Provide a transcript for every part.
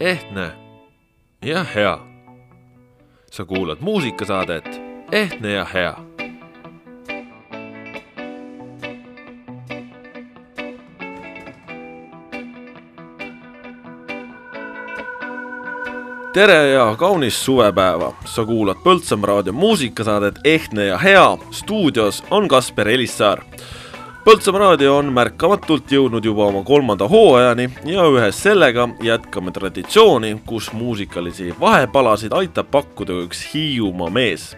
ehtne ja hea. sa kuulad muusikasaadet Ehtne ja hea. tere ja kaunist suvepäeva, sa kuulad Põltsamaa raadio muusikasaadet Ehtne ja hea, stuudios on Kasper Elissaar Põltsamaa raadio on märkamatult jõudnud juba oma kolmanda hooajani ja ühes sellega jätkame traditsiooni, kus muusikalisi vahepalasid aitab pakkuda üks Hiiumaa mees.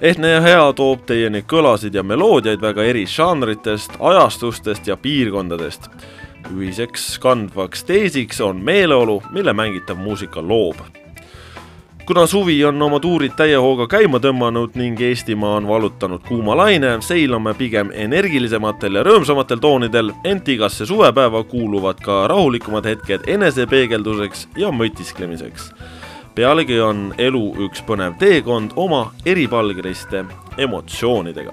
ehtne ja hea toob teieni kõlasid ja meloodiaid väga eri žanritest, ajastustest ja piirkondadest. ühiseks kandvaks teesiks on meeleolu, mille mängitav muusika loob kuna suvi on oma tuurid täie hooga käima tõmmanud ning Eestimaa on vallutanud kuuma laine, seilame pigem energilisematel ja rõõmsamatel toonidel, ent igasse suvepäeva kuuluvad ka rahulikumad hetked enesepeegelduseks ja mõtisklemiseks. pealegi on elu üks põnev teekond oma eripalgeliste emotsioonidega.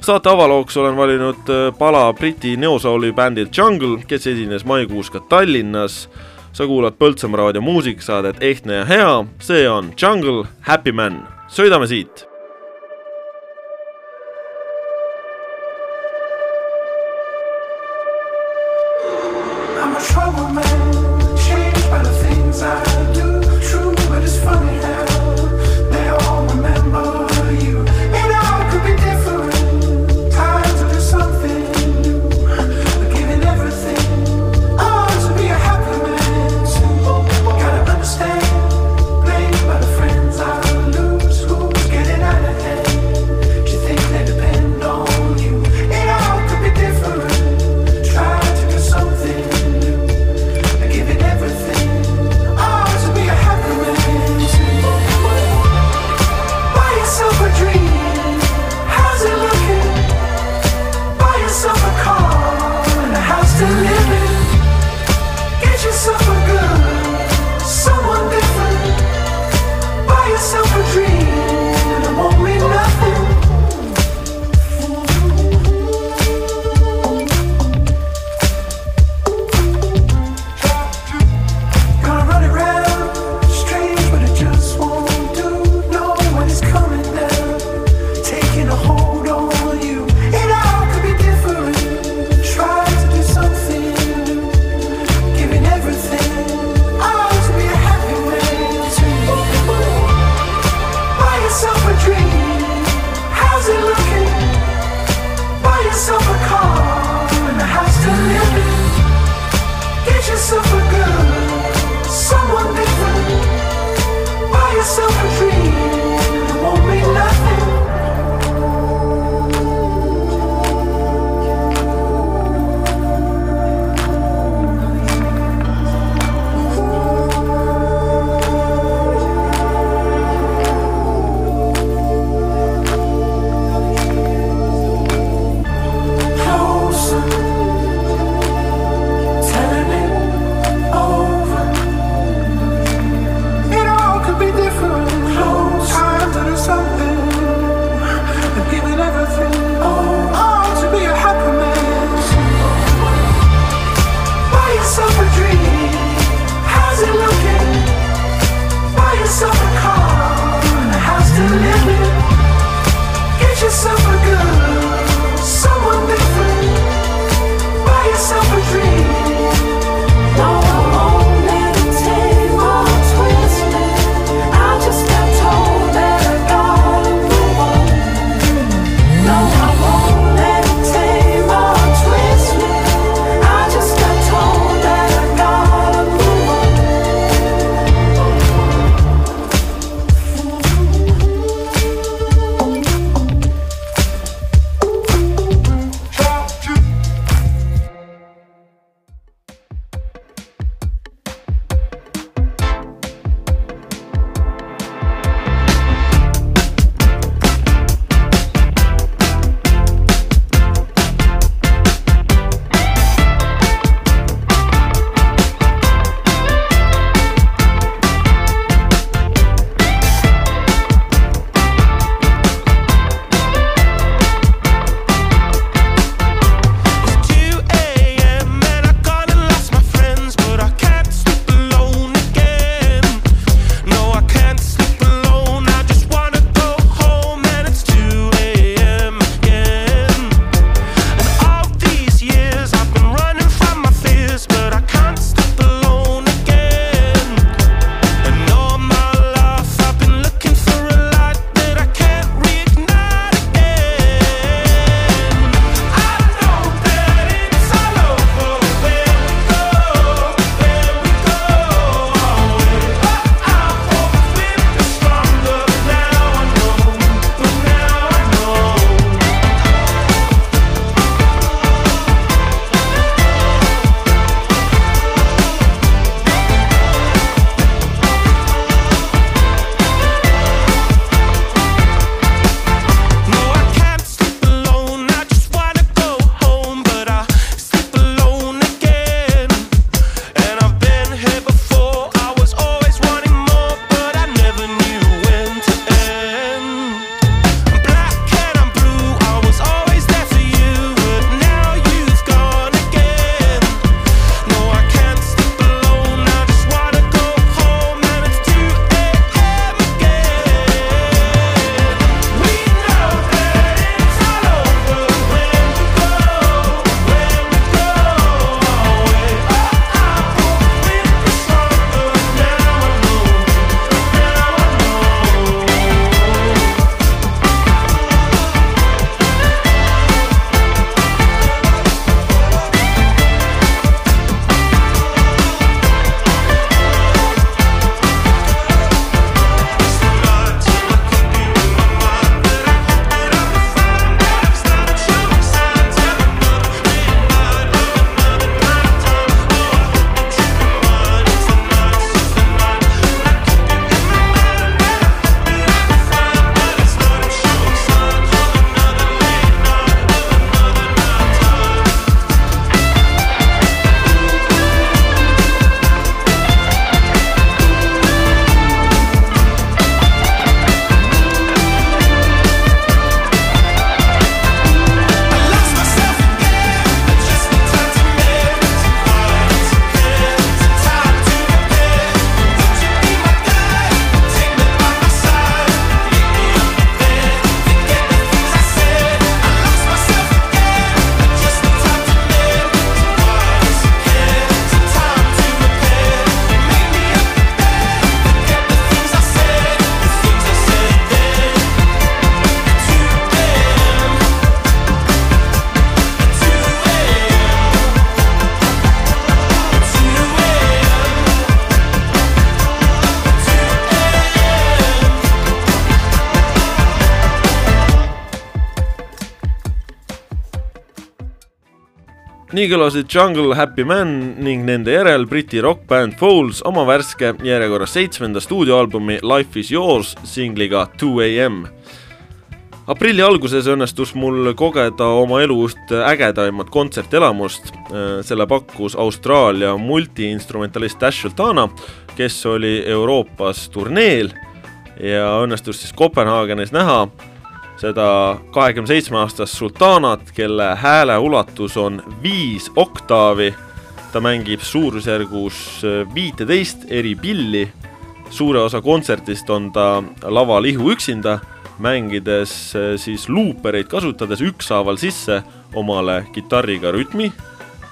Saate avalooks olen valinud pala Briti neosouli bändilt Jungle, kes esines maikuus ka Tallinnas sa kuulad Põltsamaa raadio muusikasaadet Ehtne ja hea, see on Jungle Happy Man, sõidame siit nii kõlasid Jungle Happy Man ning nende järel Briti rokkbänd Foles oma värske järjekorras seitsmenda stuudioalbumi Life is yours singliga Two am. aprilli alguses õnnestus mul kogeda oma elu üht ägedaimat kontsertelamust, selle pakkus Austraalia multiinstrumentalist Ash Sultana, kes oli Euroopas turneel ja õnnestus siis Kopenhaagenis näha seda kahekümne seitsme aastast sultaanat, kelle hääle ulatus on viis oktaavi. ta mängib suurusjärgus viiteist eri pilli. suure osa kontserdist on ta laval ihu üksinda, mängides eh, siis luupereid kasutades ükshaaval sisse omale kitarriga rütmi,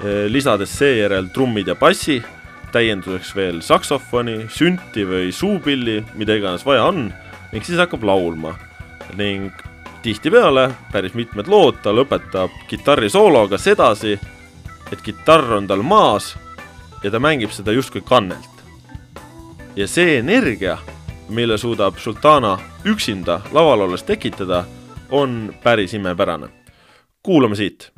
eh, lisades seejärel trummid ja bassi, täienduseks veel saksofoni, sünti või suupilli, mida iganes vaja on, ning siis hakkab laulma ning tihtipeale, päris mitmed lood, ta lõpetab kitarrisoologa sedasi, et kitarr on tal maas ja ta mängib seda justkui kannelt. ja see energia, mille suudab Sultana üksinda laval olles tekitada, on päris imepärane. kuulame siit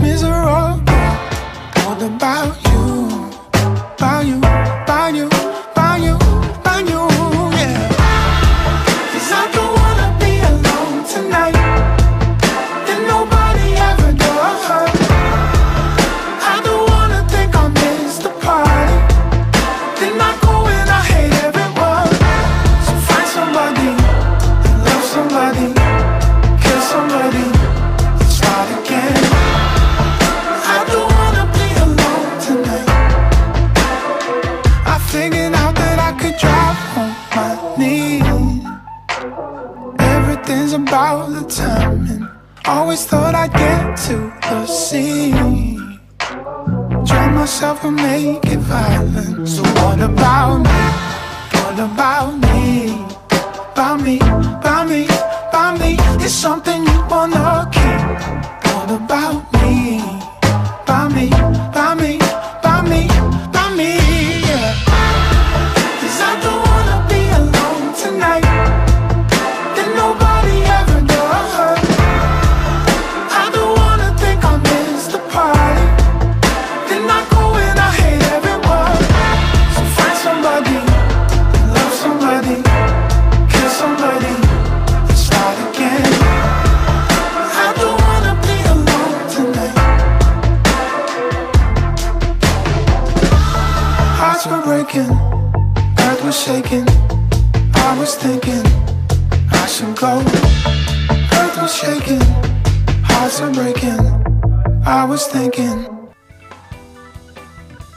misery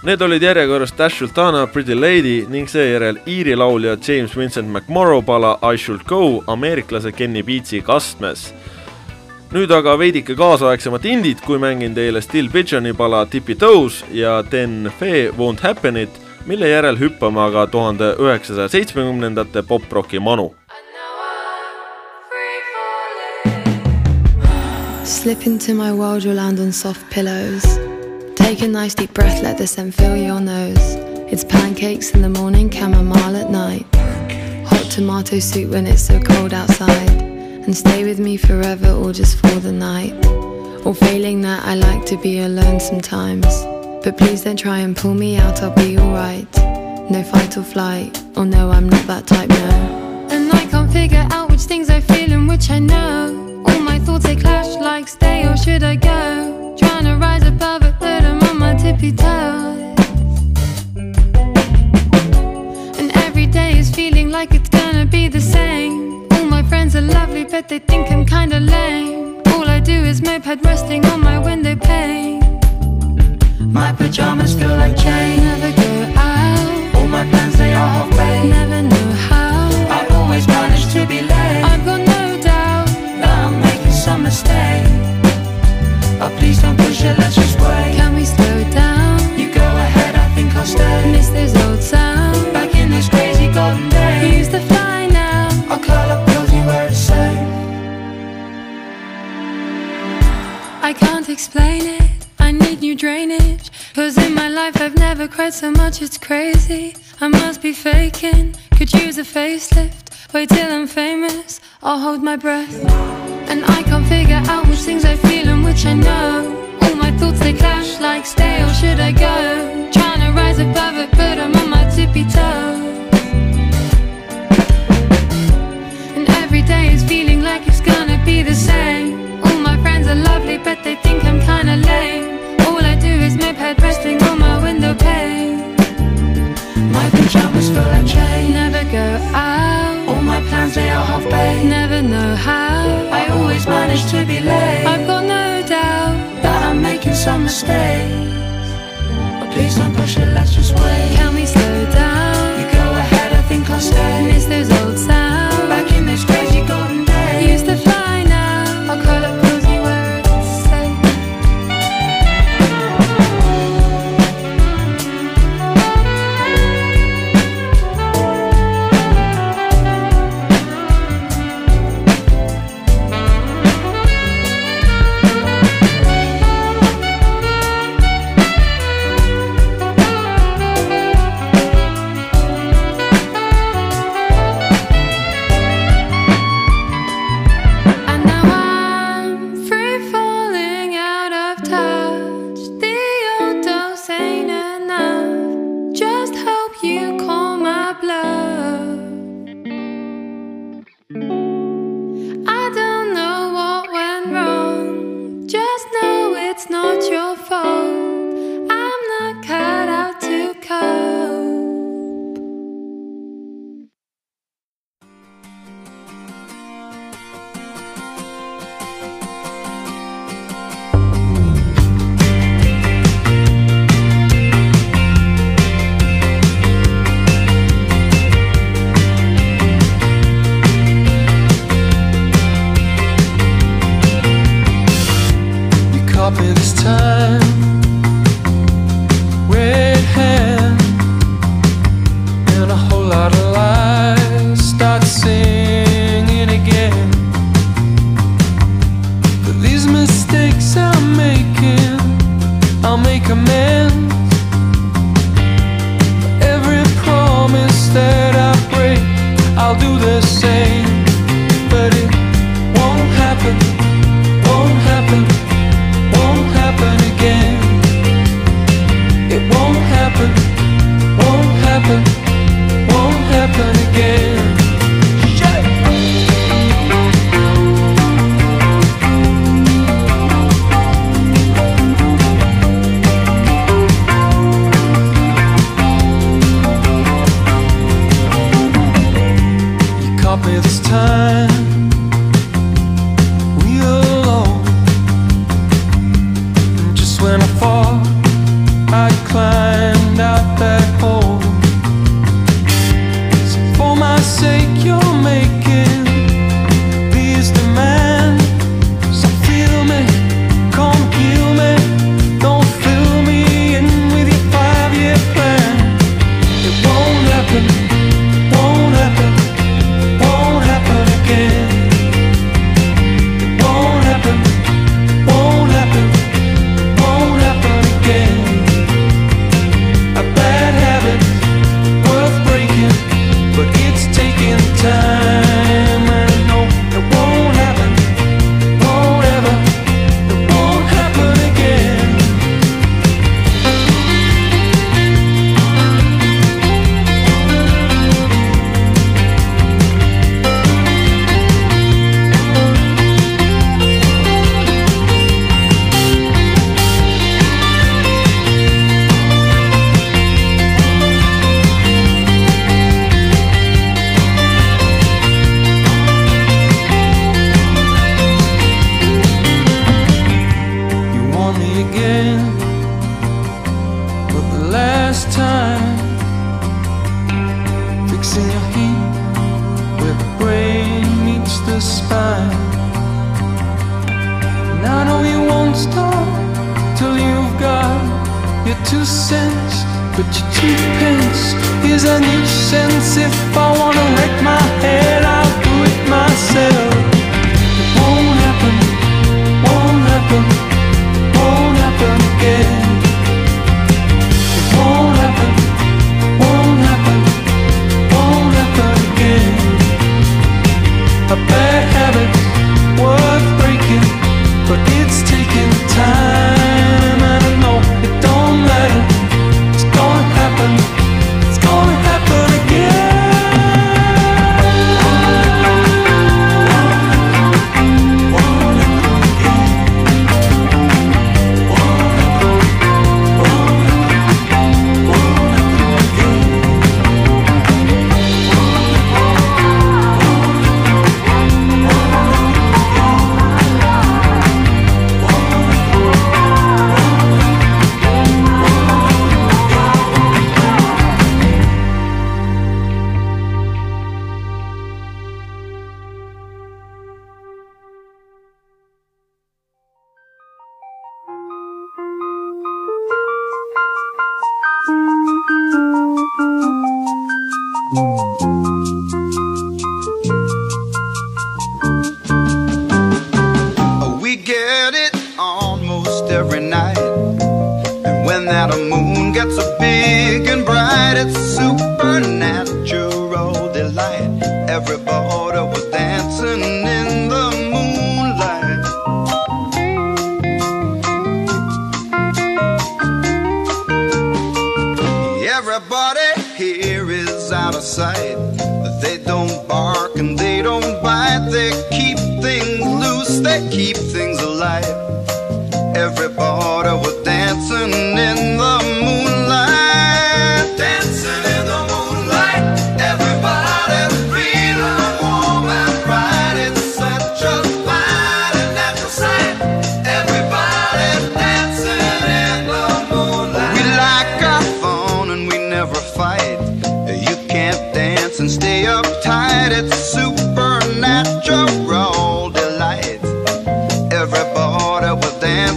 Need olid järjekorras Dash Sultana, Pretty Lady ning seejärel Iiri laulja James Vincent McMorrow pala I Should Go ameeriklase Kenny Beatsi kastmes. nüüd aga veidike kaasaegsemat indit, kui mängin teile Still Pigeoni pala Tippy Toes ja Ten Fee Won't Happen It, mille järel hüppame aga tuhande üheksasaja seitsmekümnendate poprocki manu. Slip into my world, you'll land on soft pillows Take a nice deep breath, let the scent fill your nose. It's pancakes in the morning, chamomile at night. Hot tomato soup when it's so cold outside. And stay with me forever or just for the night. Or failing that, I like to be alone sometimes. But please don't try and pull me out, I'll be alright. No fight or flight, or no, I'm not that type, no. And I can't figure out which things I feel and which I know. All my thoughts they clash like stay or should I go? Trying to rise above it, but I'm on my tippy toes. And every day is feeling like it's gonna be the same. All my friends are lovely, but they think I'm kinda lame. All I do is moped resting on my window pane. My pajamas feel like chain. Never go out. All my plans they are half baked. Never know how. I always manage to be late. Making some mistakes. Oh, please don't push it, let's just wait. Can we slow it down? You go ahead, I think I'll stay. Miss old. Back in those crazy golden days. Fly now. I'll curl up cozy where it's safe. I can't explain it. I need new drainage. Cause in my life I've never cried so much, it's crazy. I must be faking. Could use a facelift. Wait till I'm famous. I'll hold my breath. And I can't figure out which things I feel and which I know. All my thoughts they clash like stay or should I go? Trying to rise above it but I'm on my tippy toes And every day is feeling like it's gonna be the same. All my friends are lovely but they think I'm kinda lame. All I do is moped resting on my window pane. My pajamas full of chain Never go out. All my plans they are half baked. Never know how. I always manage to be late. I've got no doubt that I'm making some mistakes. But please don't push it, let's just wait. Can we slow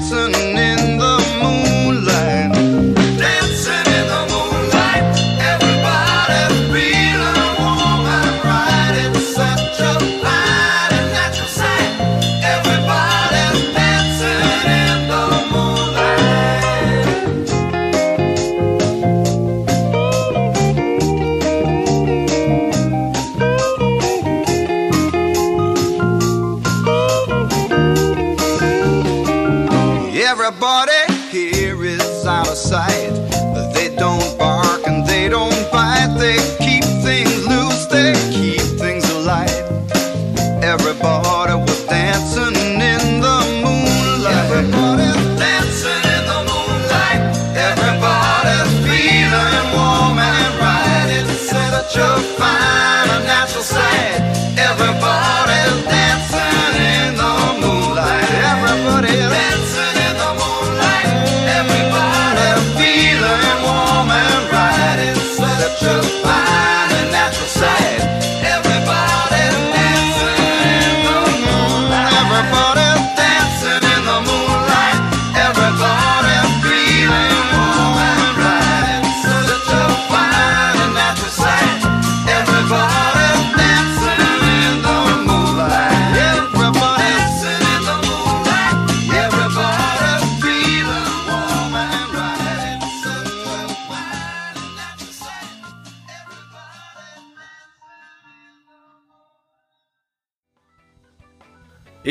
dancing in the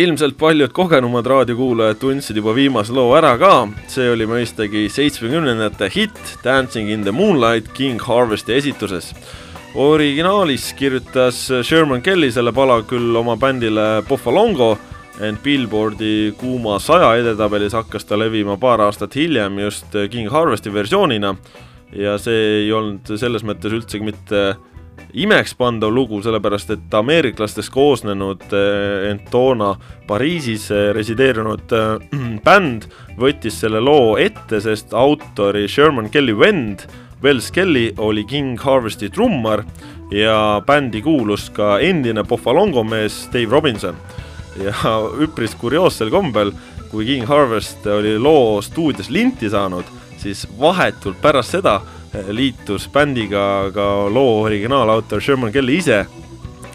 ilmselt paljud kogenumad raadiokuulajad tundsid juba viimase loo ära ka, see oli mõistagi seitsmekümnendate hitt Dancing in the Moonlight King Harvesti esituses. originaalis kirjutas Sherman Kelly selle pala küll oma bändile Buffalongo, ent Billboardi kuuma saja edetabelis hakkas ta levima paar aastat hiljem just King Harvesti versioonina ja see ei olnud selles mõttes üldsegi mitte imekspandav lugu, sellepärast et ameeriklastest koosnenud eh, ent toona Pariisis eh, resideerunud eh, bänd võttis selle loo ette, sest autori Sherman Kelly vend Wells Kelly oli King Harvesti trummar ja bändi kuulus ka endine Buffalongo mees Dave Robinson. ja üpris kurioossel kombel, kui King Harvest oli loo stuudios linti saanud, siis vahetult pärast seda liitus bändiga ka loo originaalautor Sherman Kelly ise.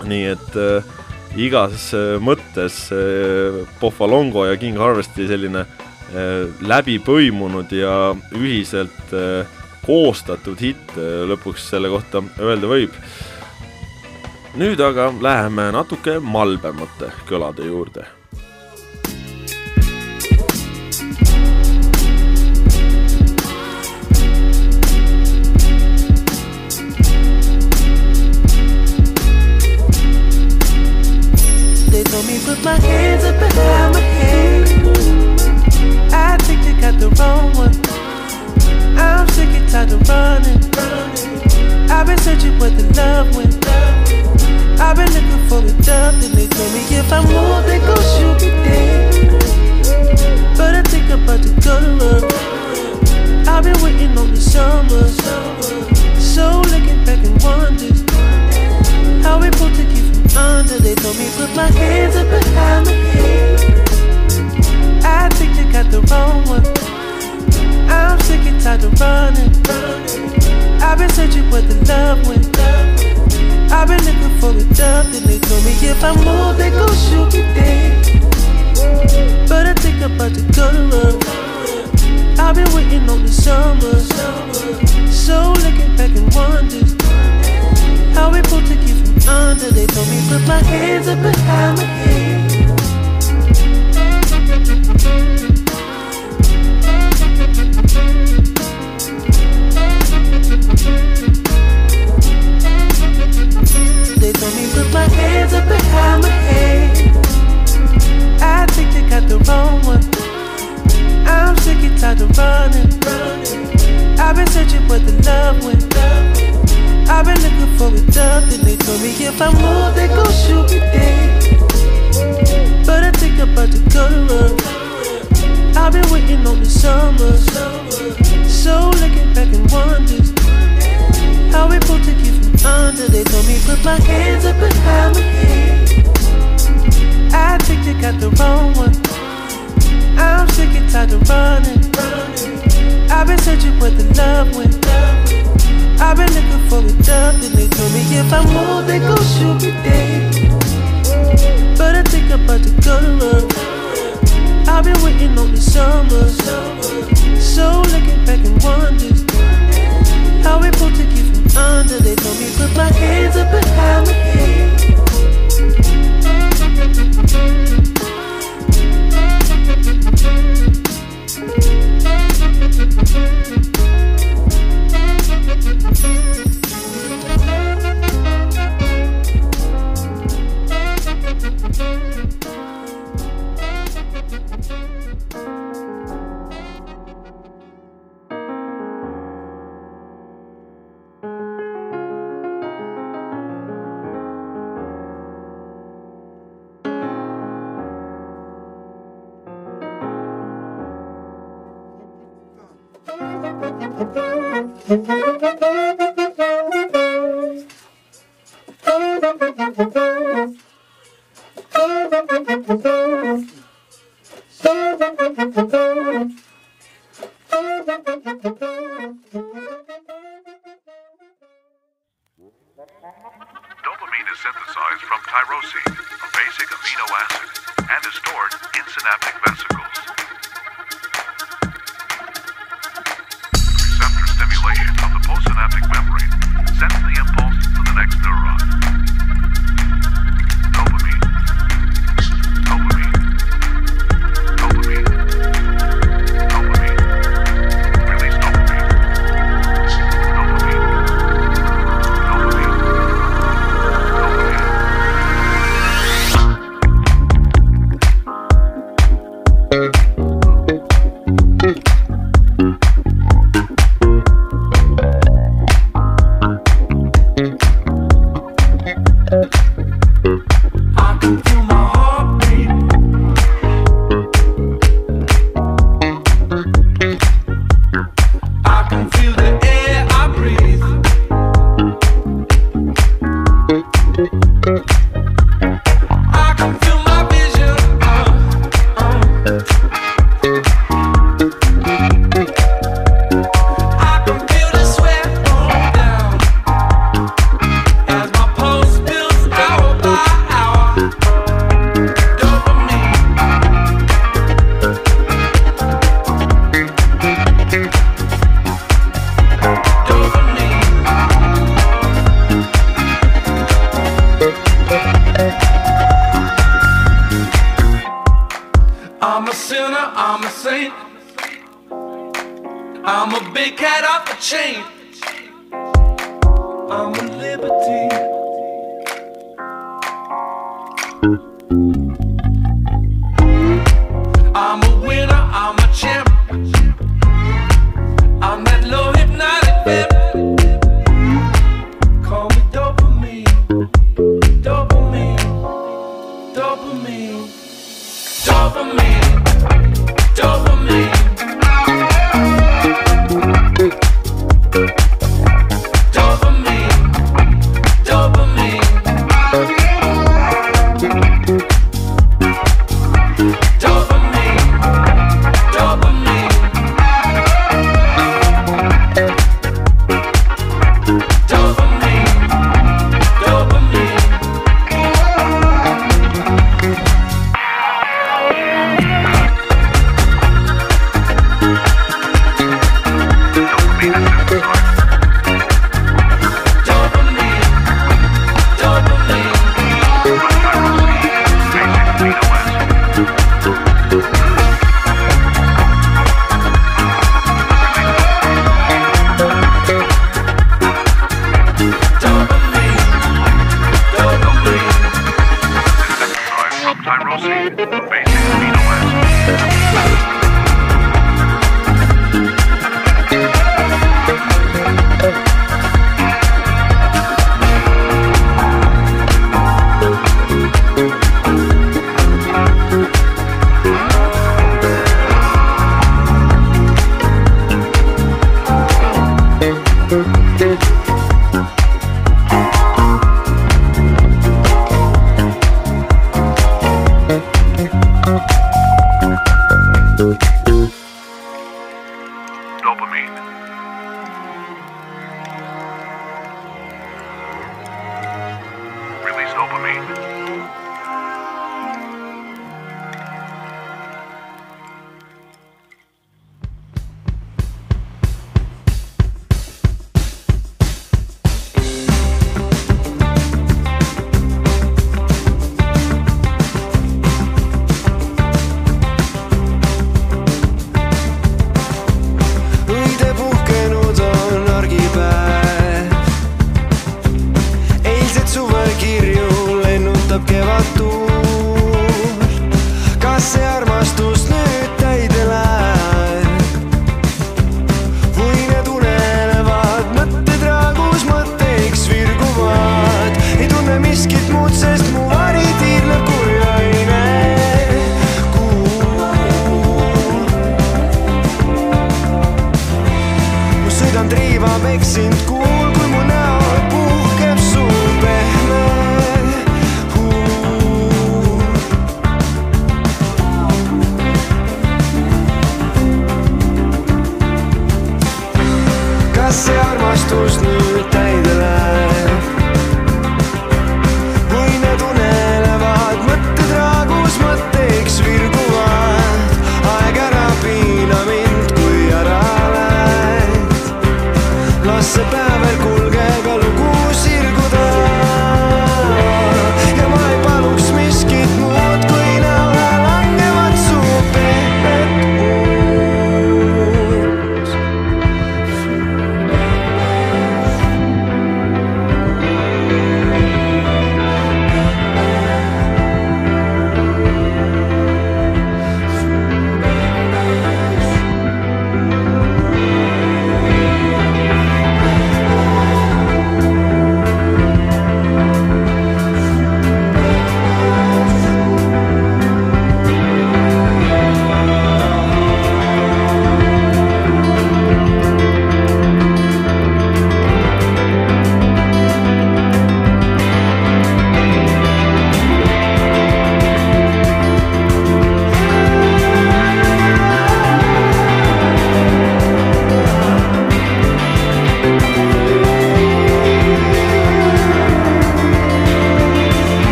nii et äh, igas äh, mõttes äh, Buffalongo ja King Harvesti selline äh, läbi põimunud ja ühiselt äh, koostatud hitt äh, lõpuks selle kohta öelda võib. nüüd aga läheme natuke malbemate kõlade juurde told me put my hands up behind my head. I think you got the wrong one. I'm sick and tired of running. I've been searching where the love went. I've been looking for the dove, then they told me if I move, they gon' shoot me dead. But I think I'm about to go to run. I've been waiting on the summer. So looking back and wonders where the love went. I've been looking for the dove, then they told me if I move, they gon' shoot me dead. But I think I'm about to go to run. I've been waiting on the summer. So looking back and wonders how we pulled to keep from under. They told me put my hands up behind my head. Up behind my head. I think you got the wrong one. I'm sick and tired of running. I've been searching where the love went. I've been looking for a dove, then they told me if I move, they gon' shoot me dead. But I think I'm about to go. I've been waiting on the summer. So looking back and wonders how we pulled to under. They told me put my hands up behind my head. I think you got the wrong one. I'm sick and tired of running. I've been searching for the love went. I've been looking for a dove, then they told me if I move, they gon' shoot me dead. But I think I'm about to go to run. I've been waiting on the summer. So looking back and wonders how we from under. They told me put my hands up behind my head. Thank you.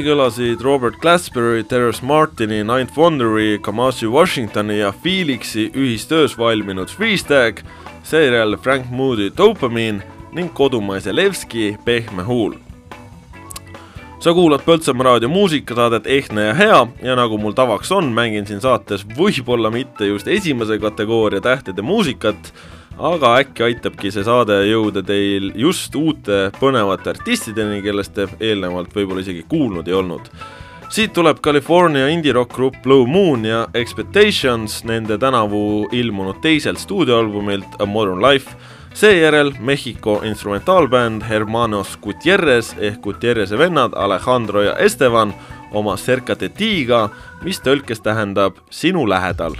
Nii kõlasid Robert Glassbury, Terrence Martini, Ninth Wonderi, Kamasi Washingtoni ja Felixi ühistöös valminud Freestag, seejärel Frank Moody Dopamine ning kodumaise Levski Pehme huul. Sa kuulad Põltsamaa raadio muusikasaadet Ehtne ja hea ja nagu mul tavaks on, mängin siin saates võib-olla mitte just esimese kategooria tähtede muusikat, aga äkki aitabki see saade jõuda teil just uute põnevate artistideni, kellest te eelnevalt võib-olla isegi kuulnud ei olnud. siit tuleb California indie-rock grupp Blue Moon ja Expectations nende tänavu ilmunud teiselt stuudioalbumilt A Modern Life seejärel Mehhiko instrumentaalbänd Hermanos Gutierrez ehk Gutierreze vennad Alejandro ja Esteban oma Cerca de Tiga, mis tõlkes tähendab sinu lähedal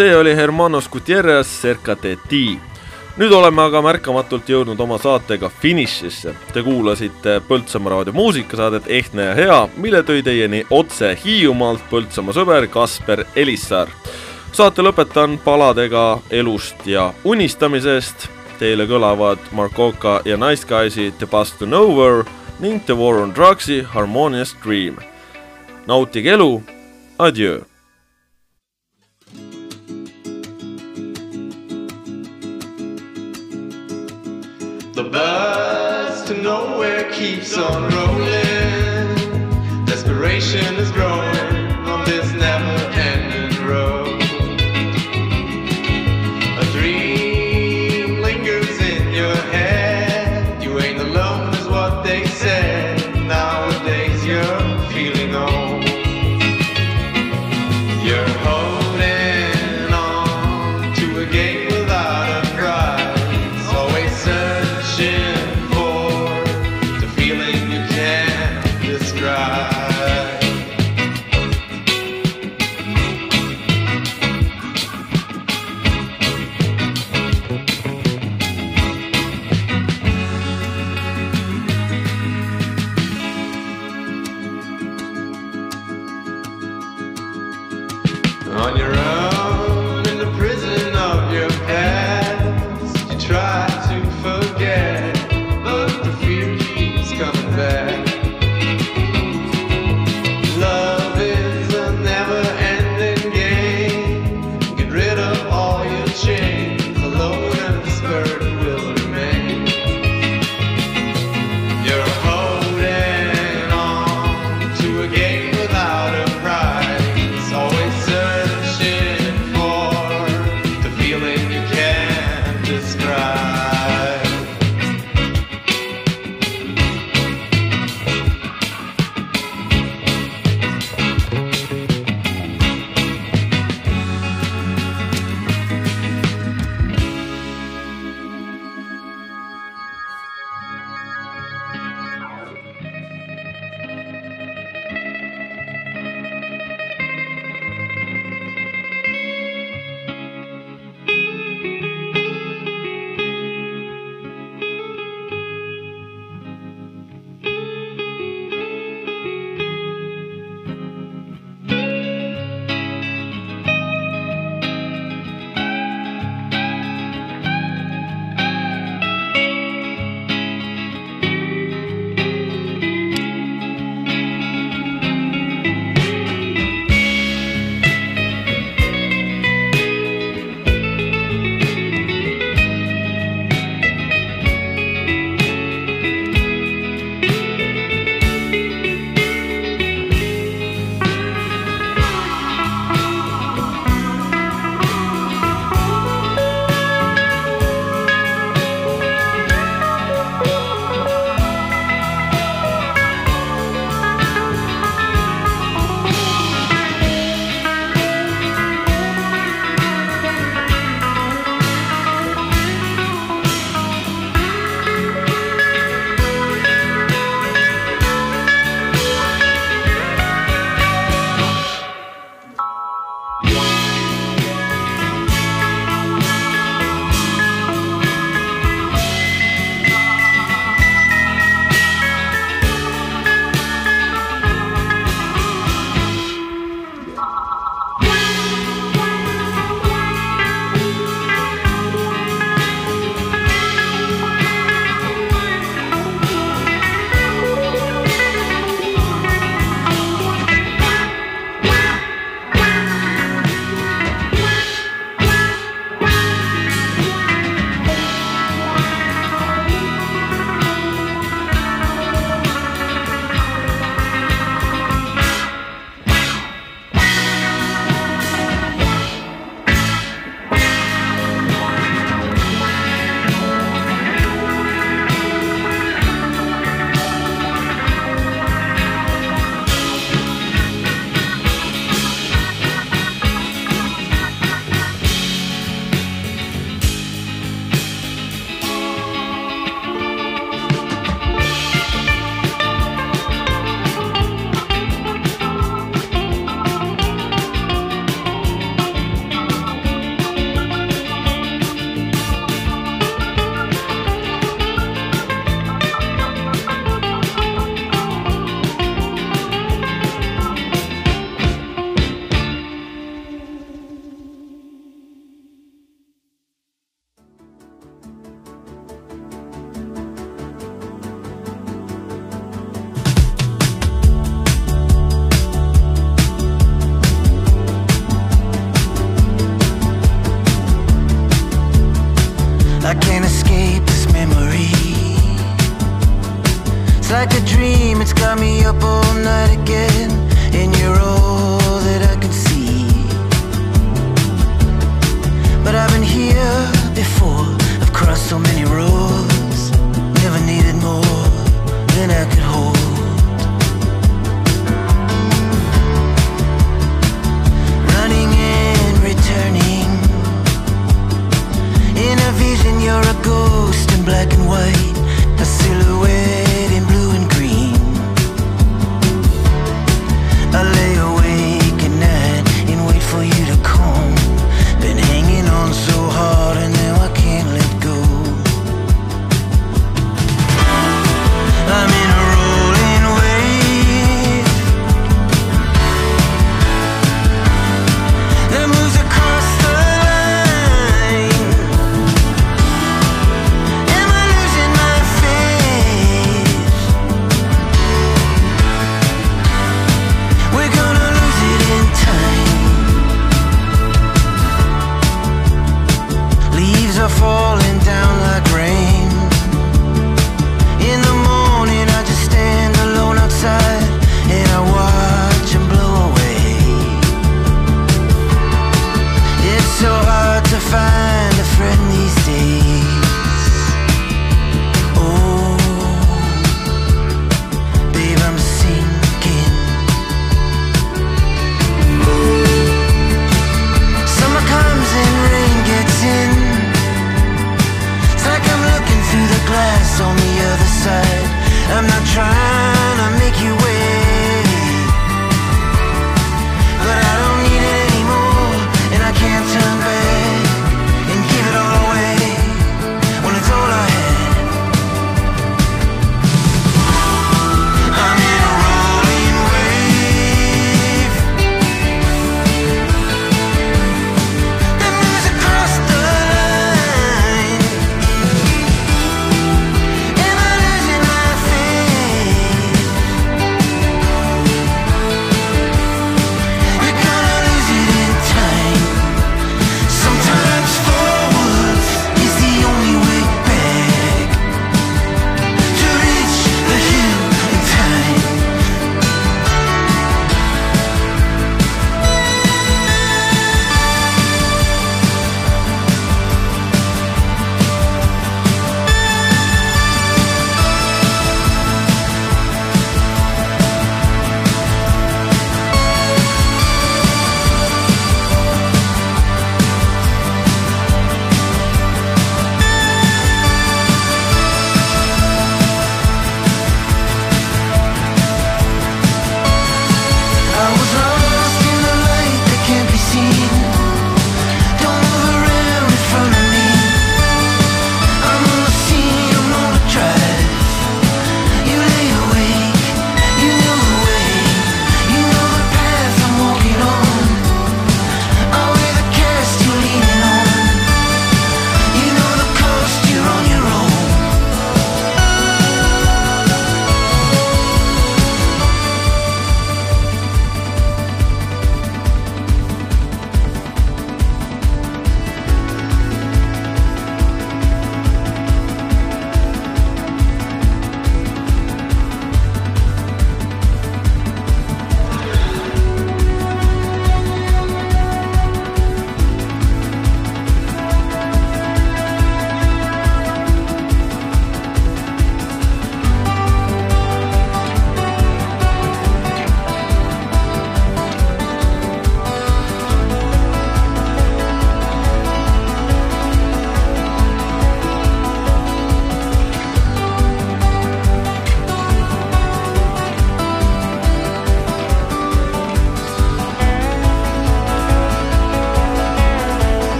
see oli Hermanos Gutierrez Cerca de ti. nüüd oleme aga märkamatult jõudnud oma saatega finišisse. Te kuulasite Põltsamaa raadio muusikasaadet Ehtne ja hea, mille tõi teieni otse Hiiumaalt Põltsamaa sõber Kasper Elissaar. saate lõpetan paladega elust ja unistamisest. Teile kõlavad Markoka ja Nice Guysi The Bus to Nowhere ning The War on Drugsi Harmonious Dream. nautige elu, adjöö bus to nowhere keeps on rolling. Desperation is growing